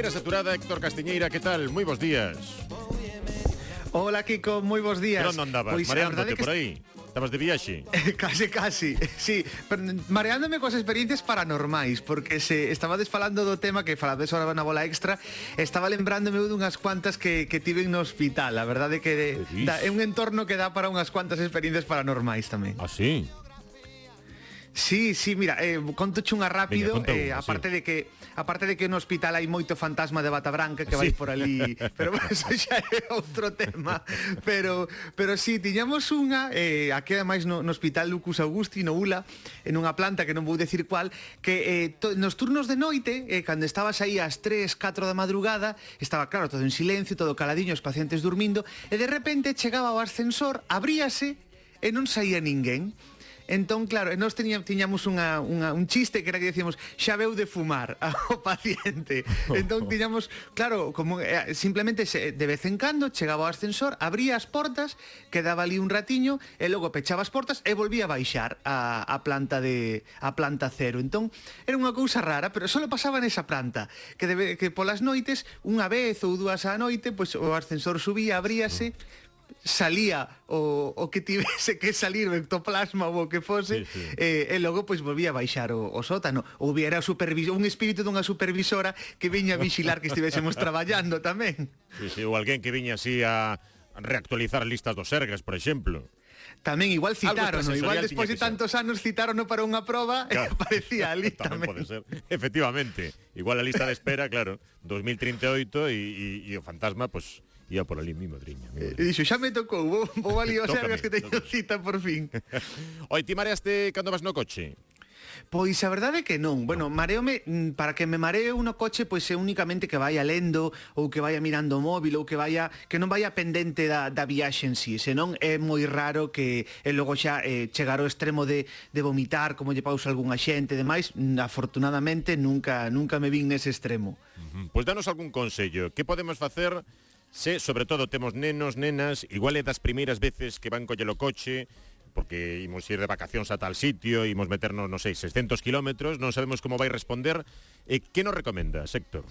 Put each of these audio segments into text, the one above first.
Primeira saturada, Héctor Castiñeira, que tal? Moi bons días. Hola, Kiko, moi bons días. Pero onde andabas, pois, mareándote que... por aí. Estabas de viaxe? casi, casi, sí pero Mareándome coas experiencias paranormais Porque se estabades falando do tema Que falades ahora na bola extra Estaba lembrándome dunhas cuantas que, que tiven no hospital A verdade que de, da, é un entorno que dá para unhas cuantas experiencias paranormais tamén Ah, sí? Sí, sí, mira, eh, conto chunha rápido, Venga, eh, unha, aparte sí. de que aparte de que no hospital hai moito fantasma de bata branca que vai sí. por ali, pero bueno, eso xa é outro tema, pero pero sí, tiñamos unha eh, aquí ademais no, no hospital Lucus Augusti no Ula, en unha planta que non vou decir cual, que eh, to, nos turnos de noite, eh, cando estabas aí ás 3, 4 da madrugada, estaba claro, todo en silencio, todo caladiño, os pacientes dormindo, e de repente chegaba o ascensor, abríase e non saía ninguén. Entón, claro, nós teña, tiñamos unha, unha, un chiste que era que decíamos xa veu de fumar ao paciente. Entón, tiñamos, claro, como eh, simplemente se, de vez en cando chegaba ao ascensor, abría as portas, quedaba ali un ratiño e logo pechaba as portas e volvía a baixar a, a planta de a planta cero. Entón, era unha cousa rara, pero só pasaba nesa planta, que, debe, que polas noites, unha vez ou dúas á noite, pois pues, o ascensor subía, abríase, salía o, o que tivese que salir o ectoplasma ou o que fose sí, sí. Eh, e logo pois volvía a baixar o, o sótano hubiera supervisor, un espírito dunha supervisora que viña a vixilar que estivésemos traballando tamén sí, sí, ou alguén que viña así a reactualizar listas dos sergas, por exemplo tamén igual citaron, no? igual despois de tantos anos citaron no para unha proba claro. aparecía ali tamén. tamén. pode ser, efectivamente. Igual a lista de espera, claro, 2038 e, e, e o fantasma, pues, ia por ali mi madriña. Mi madriña. Eh, Dixo, xa me tocou, vou, vou ali o Sergas que teño cita por fin. Oi, ti mareaste cando vas no coche? Pois a verdade é que non. Bueno, mareome mm, para que me maree un coche, pois é únicamente que vaya lendo ou que vaya mirando o móvil ou que vaya que non vaya pendente da da viaxe en si, sí. senón é moi raro que e logo xa eh, chegar ao extremo de de vomitar, como lle pausa algunha xente e demais. Mm, afortunadamente nunca nunca me vin nese extremo. Pois danos algún consello, que podemos facer Se, sobre todo, temos nenos, nenas, igual é das primeiras veces que van coller o coche, porque imos ir de vacacións a tal sitio, imos meternos, non sei, 600 kilómetros, non sabemos como vai responder. Eh, que nos recomendas, Héctor?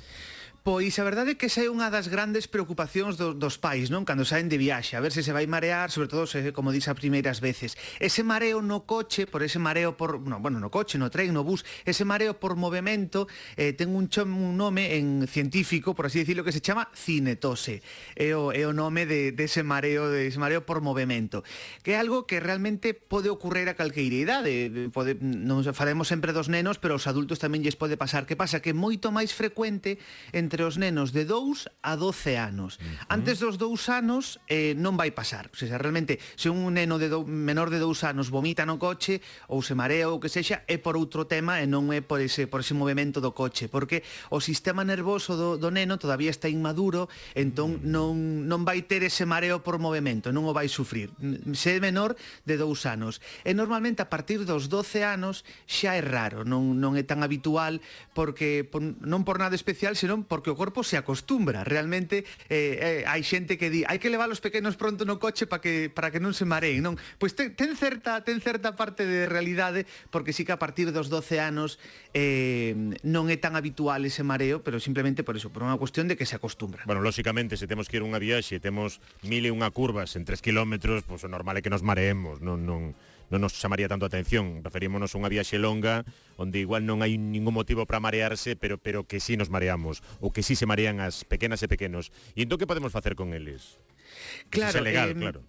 Pois a verdade é que esa é unha das grandes preocupacións do, dos pais, non? Cando saen de viaxe, a ver se se vai marear, sobre todo se, como dis a primeiras veces. Ese mareo no coche, por ese mareo por, no, bueno, no coche, no tren, no bus, ese mareo por movemento, eh, ten un, chom, un nome en científico, por así decirlo, que se chama cinetose. É o, é o nome de, de ese mareo, de ese mareo por movemento, que é algo que realmente pode ocurrir a calqueira idade. Pode, non faremos sempre dos nenos, pero os adultos tamén lles pode pasar. Que pasa? Que é moito máis frecuente en entre os nenos de 2 a 12 anos. Uh -huh. Antes dos 2 anos eh, non vai pasar. O sea, realmente, se un neno de do, menor de 2 anos vomita no coche ou se marea ou que sexa, é por outro tema e non é por ese, por ese movimento do coche, porque o sistema nervoso do, do neno todavía está inmaduro, entón uh -huh. non, non vai ter ese mareo por movimento, non o vai sufrir. Se é menor de 2 anos. E normalmente a partir dos 12 anos xa é raro, non, non é tan habitual, porque por, non por nada especial, senón por porque o corpo se acostumbra. Realmente eh, eh, hai xente que di, hai que levar os pequenos pronto no coche para que para que non se mareen, non? Pois ten, ten certa ten certa parte de realidade porque sí que a partir dos 12 anos eh, non é tan habitual ese mareo, pero simplemente por eso, por unha cuestión de que se acostumbra. Bueno, lóxicamente, se temos que ir unha viaxe, temos mil e unha curvas en 3 kilómetros, pois pues, o normal é que nos mareemos, non non non nos chamaría tanto a atención. Referímonos a unha viaxe longa onde igual non hai ningún motivo para marearse, pero pero que sí nos mareamos, ou que sí se marean as pequenas e pequenos. E entón que podemos facer con eles? Claro, é legal, eh, claro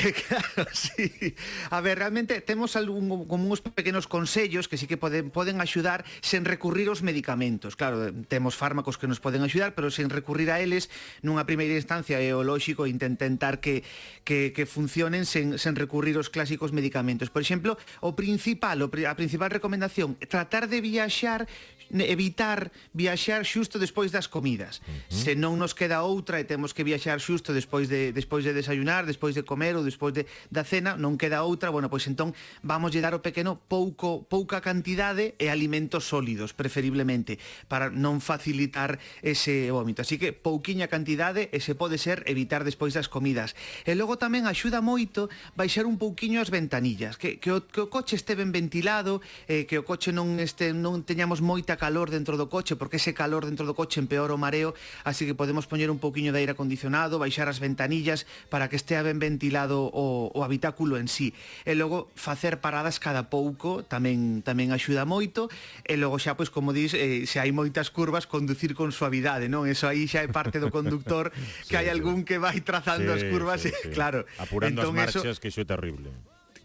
Que claro, sí. A ver, realmente temos algún, como uns pequenos consellos que sí que poden, poden axudar sen recurrir aos medicamentos. Claro, temos fármacos que nos poden axudar, pero sen recurrir a eles nunha primeira instancia é o lóxico intentar que, que, que funcionen sen, sen recurrir aos clásicos medicamentos. Por exemplo, o principal, a principal recomendación, tratar de viaxar evitar viaxar xusto despois das comidas. Uh -huh. Se non nos queda outra e temos que viaxar xusto despois de despois de desayunar, despois de comer ou despois de da cena, non queda outra, bueno, pois entón vamos lle dar o pequeno pouco pouca cantidade e alimentos sólidos, preferiblemente, para non facilitar ese vómito. Así que pouquiña cantidade e se pode ser evitar despois das comidas. E logo tamén axuda moito baixar un pouquiño as ventanillas, que que o, que o coche este ben ventilado, eh, que o coche non este non teñamos moita calor dentro do coche, porque ese calor dentro do coche empeora o mareo, así que podemos poñer un pouquiño de aire acondicionado, baixar as ventanillas para que estea ben ventilado o, o habitáculo en sí. E logo facer paradas cada pouco tamén tamén axuda moito, e logo xa pois como dis, eh, se hai moitas curvas, conducir con suavidade, non? Eso aí xa é parte do conductor, que sí, hai algún que vai trazando sí, as curvas, sí, sí. claro. Apurando entón, as marchas, eso, que iso é terrible.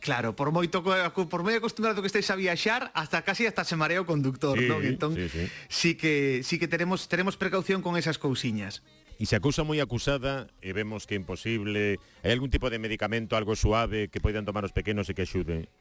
Claro, por moito por moi acostumbrado que esteis a viaxar, hasta casi hasta se marea o conductor, sí, non? Entón, sí, sí. sí que sí que teremos teremos precaución con esas cousiñas. E se acusa cousa moi acusada e vemos que é imposible, hai algún tipo de medicamento algo suave que poidan tomar os pequenos e que axude?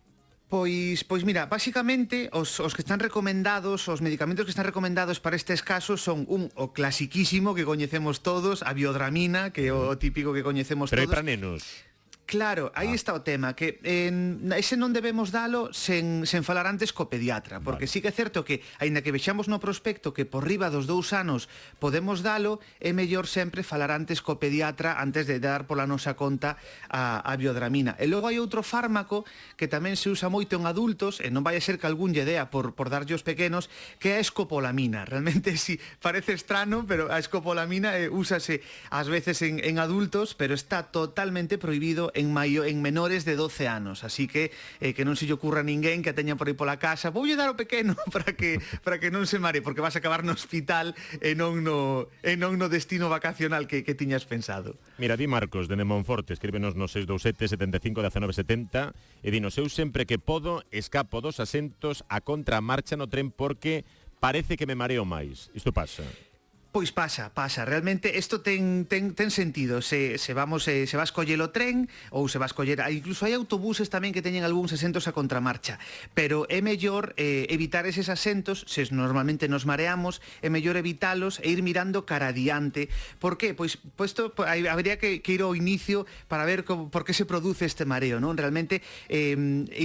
Pois, pois mira, basicamente os, os que están recomendados, os medicamentos que están recomendados para estes casos son un o clasiquísimo que coñecemos todos, a biodramina, que é o mm. típico que coñecemos Pero todos. Pero para nenos. Claro, aí ah. está o tema, que en, ese non debemos dalo sen, sen falar antes co pediatra, porque vale. sí que é certo que, aínda que vexamos no prospecto que por riba dos dous anos podemos dalo, é mellor sempre falar antes co pediatra antes de dar pola nosa conta a, a biodramina. E logo hai outro fármaco que tamén se usa moito en adultos, e non vai a ser que algún lle dea por, por darlle os pequenos, que é a escopolamina. Realmente, si sí, parece estrano, pero a escopolamina eh, úsase ás veces en, en adultos, pero está totalmente prohibido en maio en menores de 12 anos, así que eh, que non se lle ocurra a ninguén que a teña por aí pola casa, voulle dar o pequeno para que para que non se mare, porque vas a acabar no hospital e non no e non no destino vacacional que que tiñas pensado. Mira, di Marcos de Monforte, escríbenos no 627 75 1970 e dinos, eu sempre que podo escapo dos asentos a contramarcha no tren porque parece que me mareo máis. Isto pasa. Pois pasa, pasa, realmente isto ten ten ten sentido, se se vamos se, se vas coller o tren ou se vas coller, ah, incluso hai autobuses tamén que teñen algúns asentos a contramarcha, pero é mellor eh, evitar eses asentos, se normalmente nos mareamos, é mellor evitalos e ir mirando cara adiante. Por qué? Pois, pois puesto habría que, que ir ao inicio para ver como, por que se produce este mareo, non? Realmente eh,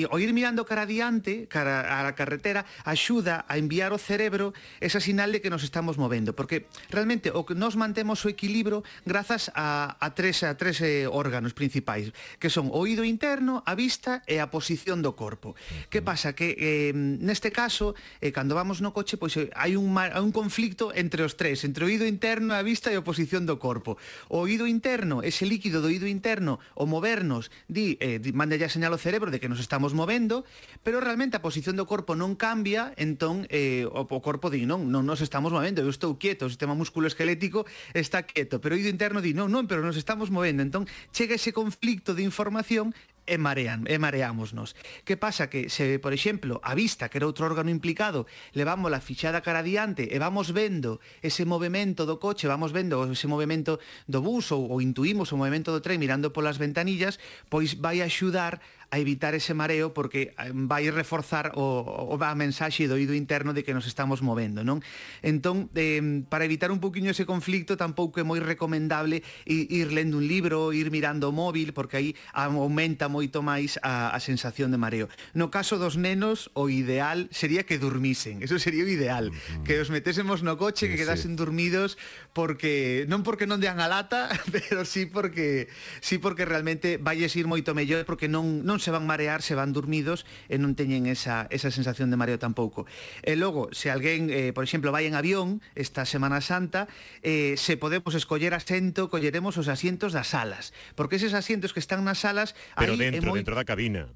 o ir mirando cara adiante, cara a la carretera, axuda a enviar ao cerebro esa sinal de que nos estamos movendo, porque realmente o que nos mantemos o equilibrio grazas a, a tres, a tres eh, órganos principais, que son o oído interno, a vista e a posición do corpo. Que pasa? Que eh, neste caso, eh, cando vamos no coche, pois eh, hai un, hai un conflicto entre os tres, entre o oído interno, a vista e a posición do corpo. O oído interno, ese líquido do oído interno, o movernos, di, eh, di manda ya señal ao cerebro de que nos estamos movendo, pero realmente a posición do corpo non cambia, entón eh, o, o corpo di, non, non nos estamos movendo, eu estou quieto, o sistema sistema musculoesquelético está quieto, pero o interno di, non, non, pero nos estamos movendo. Entón, chega ese conflicto de información e marean, e mareámonos. Que pasa que se, por exemplo, a vista, que era outro órgano implicado, levamos a fichada cara adiante e vamos vendo ese movimento do coche, vamos vendo ese movimento do bus ou, ou intuimos o movimento do tren mirando polas ventanillas, pois vai axudar a evitar ese mareo porque eh, vai reforzar o, o a mensaxe do ido interno de que nos estamos movendo, non? Entón, eh, para evitar un poquinho ese conflicto tampouco é moi recomendable ir lendo un libro, ir mirando o móvil, porque aí aumenta moito máis a, a sensación de mareo. No caso dos nenos, o ideal sería que durmisen, eso sería o ideal, uh -huh. que os metésemos no coche, sí, que quedasen sí. dormidos, porque non porque non dean a lata, pero sí porque sí porque realmente vai ir moito mellor porque non non non se van marear, se van dormidos e non teñen esa, esa sensación de mareo tampouco. E logo, se alguén, eh, por exemplo, vai en avión esta Semana Santa, eh, se podemos escoller asento, colleremos os asientos das salas, porque eses asientos que están nas salas... Pero dentro, é moi... dentro da cabina.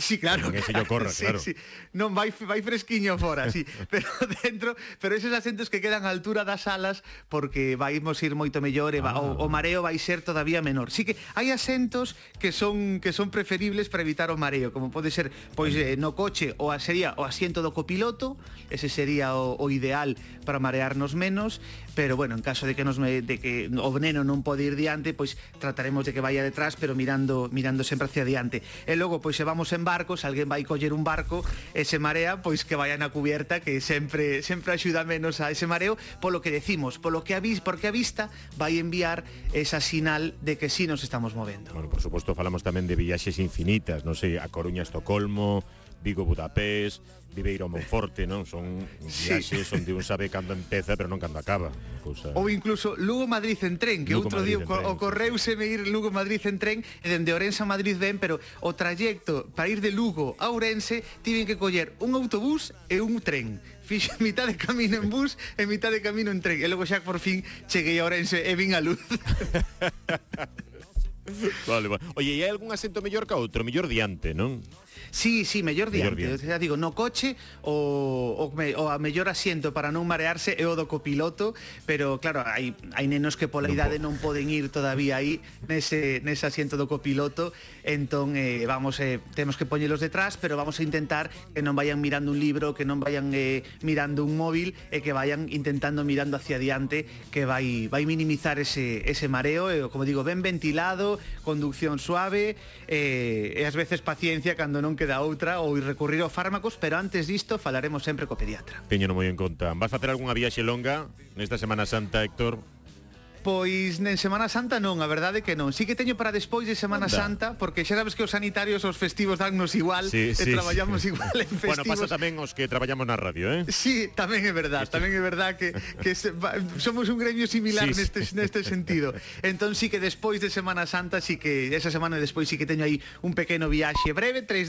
Sí, claro. Que se claro, yo corra, sí, claro. Sí. Non, vai, vai fresquiño fora, sí. pero dentro, pero eses asentos que quedan á altura das alas porque vaimos ir moito mellor e ah. o, o ah. mareo vai ser todavía menor. Sí que hai asentos que son que son preferibles para evitar o mareo, como pode ser pois eh, no coche ou a sería o asiento do copiloto, ese sería o, o ideal para marearnos menos pero bueno, en caso de que nos de que o Neno non pode ir diante, pois trataremos de que vaya detrás, pero mirando mirando sempre hacia diante. E logo pois se vamos en barco, se alguén vai coller un barco e se marea, pois que vaya na cubierta que sempre sempre axuda menos a ese mareo, polo que decimos, polo que avís, porque a vista vai enviar esa sinal de que sí nos estamos movendo. Bueno, por suposto falamos tamén de viaxes infinitas, non sei, a Coruña, Estocolmo, Vigo Budapest, Viveiro Monforte, non? Son viaxes sí. onde un sabe cando empeza, pero non cando acaba. Cosa... Ou incluso Lugo Madrid en tren, que Lugo outro Madrid día ocorreuse me ir Lugo Madrid en tren e dende Ourense a Madrid ben, pero o trayecto para ir de Lugo a Ourense tiven que coller un autobús e un tren fixe mitad de camino en bus e mitad de camino en tren. E logo xa por fin cheguei a Ourense e vin a luz. vale, vale. Oye, e hai algún acento mellor que outro, mellor diante, non? Sí, sí, mellor diante. Mellor diante. O sea, digo, no coche o, o, me, o a mellor asiento para non marearse e o do copiloto, pero claro, hai, hai nenos que pola non idade po. non poden ir todavía aí nese, nese asiento do copiloto, entón eh, vamos, eh, temos que poñelos detrás, pero vamos a intentar que non vayan mirando un libro, que non vayan eh, mirando un móvil e eh, que vayan intentando mirando hacia adiante, que vai, vai minimizar ese, ese mareo, eh, como digo, ben ventilado, conducción suave eh, e ás veces paciencia cando non non queda outra ou recurrir a fármacos, pero antes disto falaremos sempre co pediatra. Teñeno moi en conta. Vas facer algunha viaxe longa nesta Semana Santa, Héctor? Pois en Semana Santa non, a verdade que non. Si sí que teño para despois de Semana Anda. Santa, porque xa sabes que os sanitarios os festivos dannos igual, sí, sí, e traballamos sí. igual en festivos. Bueno, pasa tamén os que traballamos na radio, eh? Sí, tamén é verdad, tamén é verdad que, que se, somos un gremio similar sí, neste, sí. neste sentido. Entón sí que despois de Semana Santa, sí que esa semana despois sí que teño aí un pequeno viaxe breve, tres días,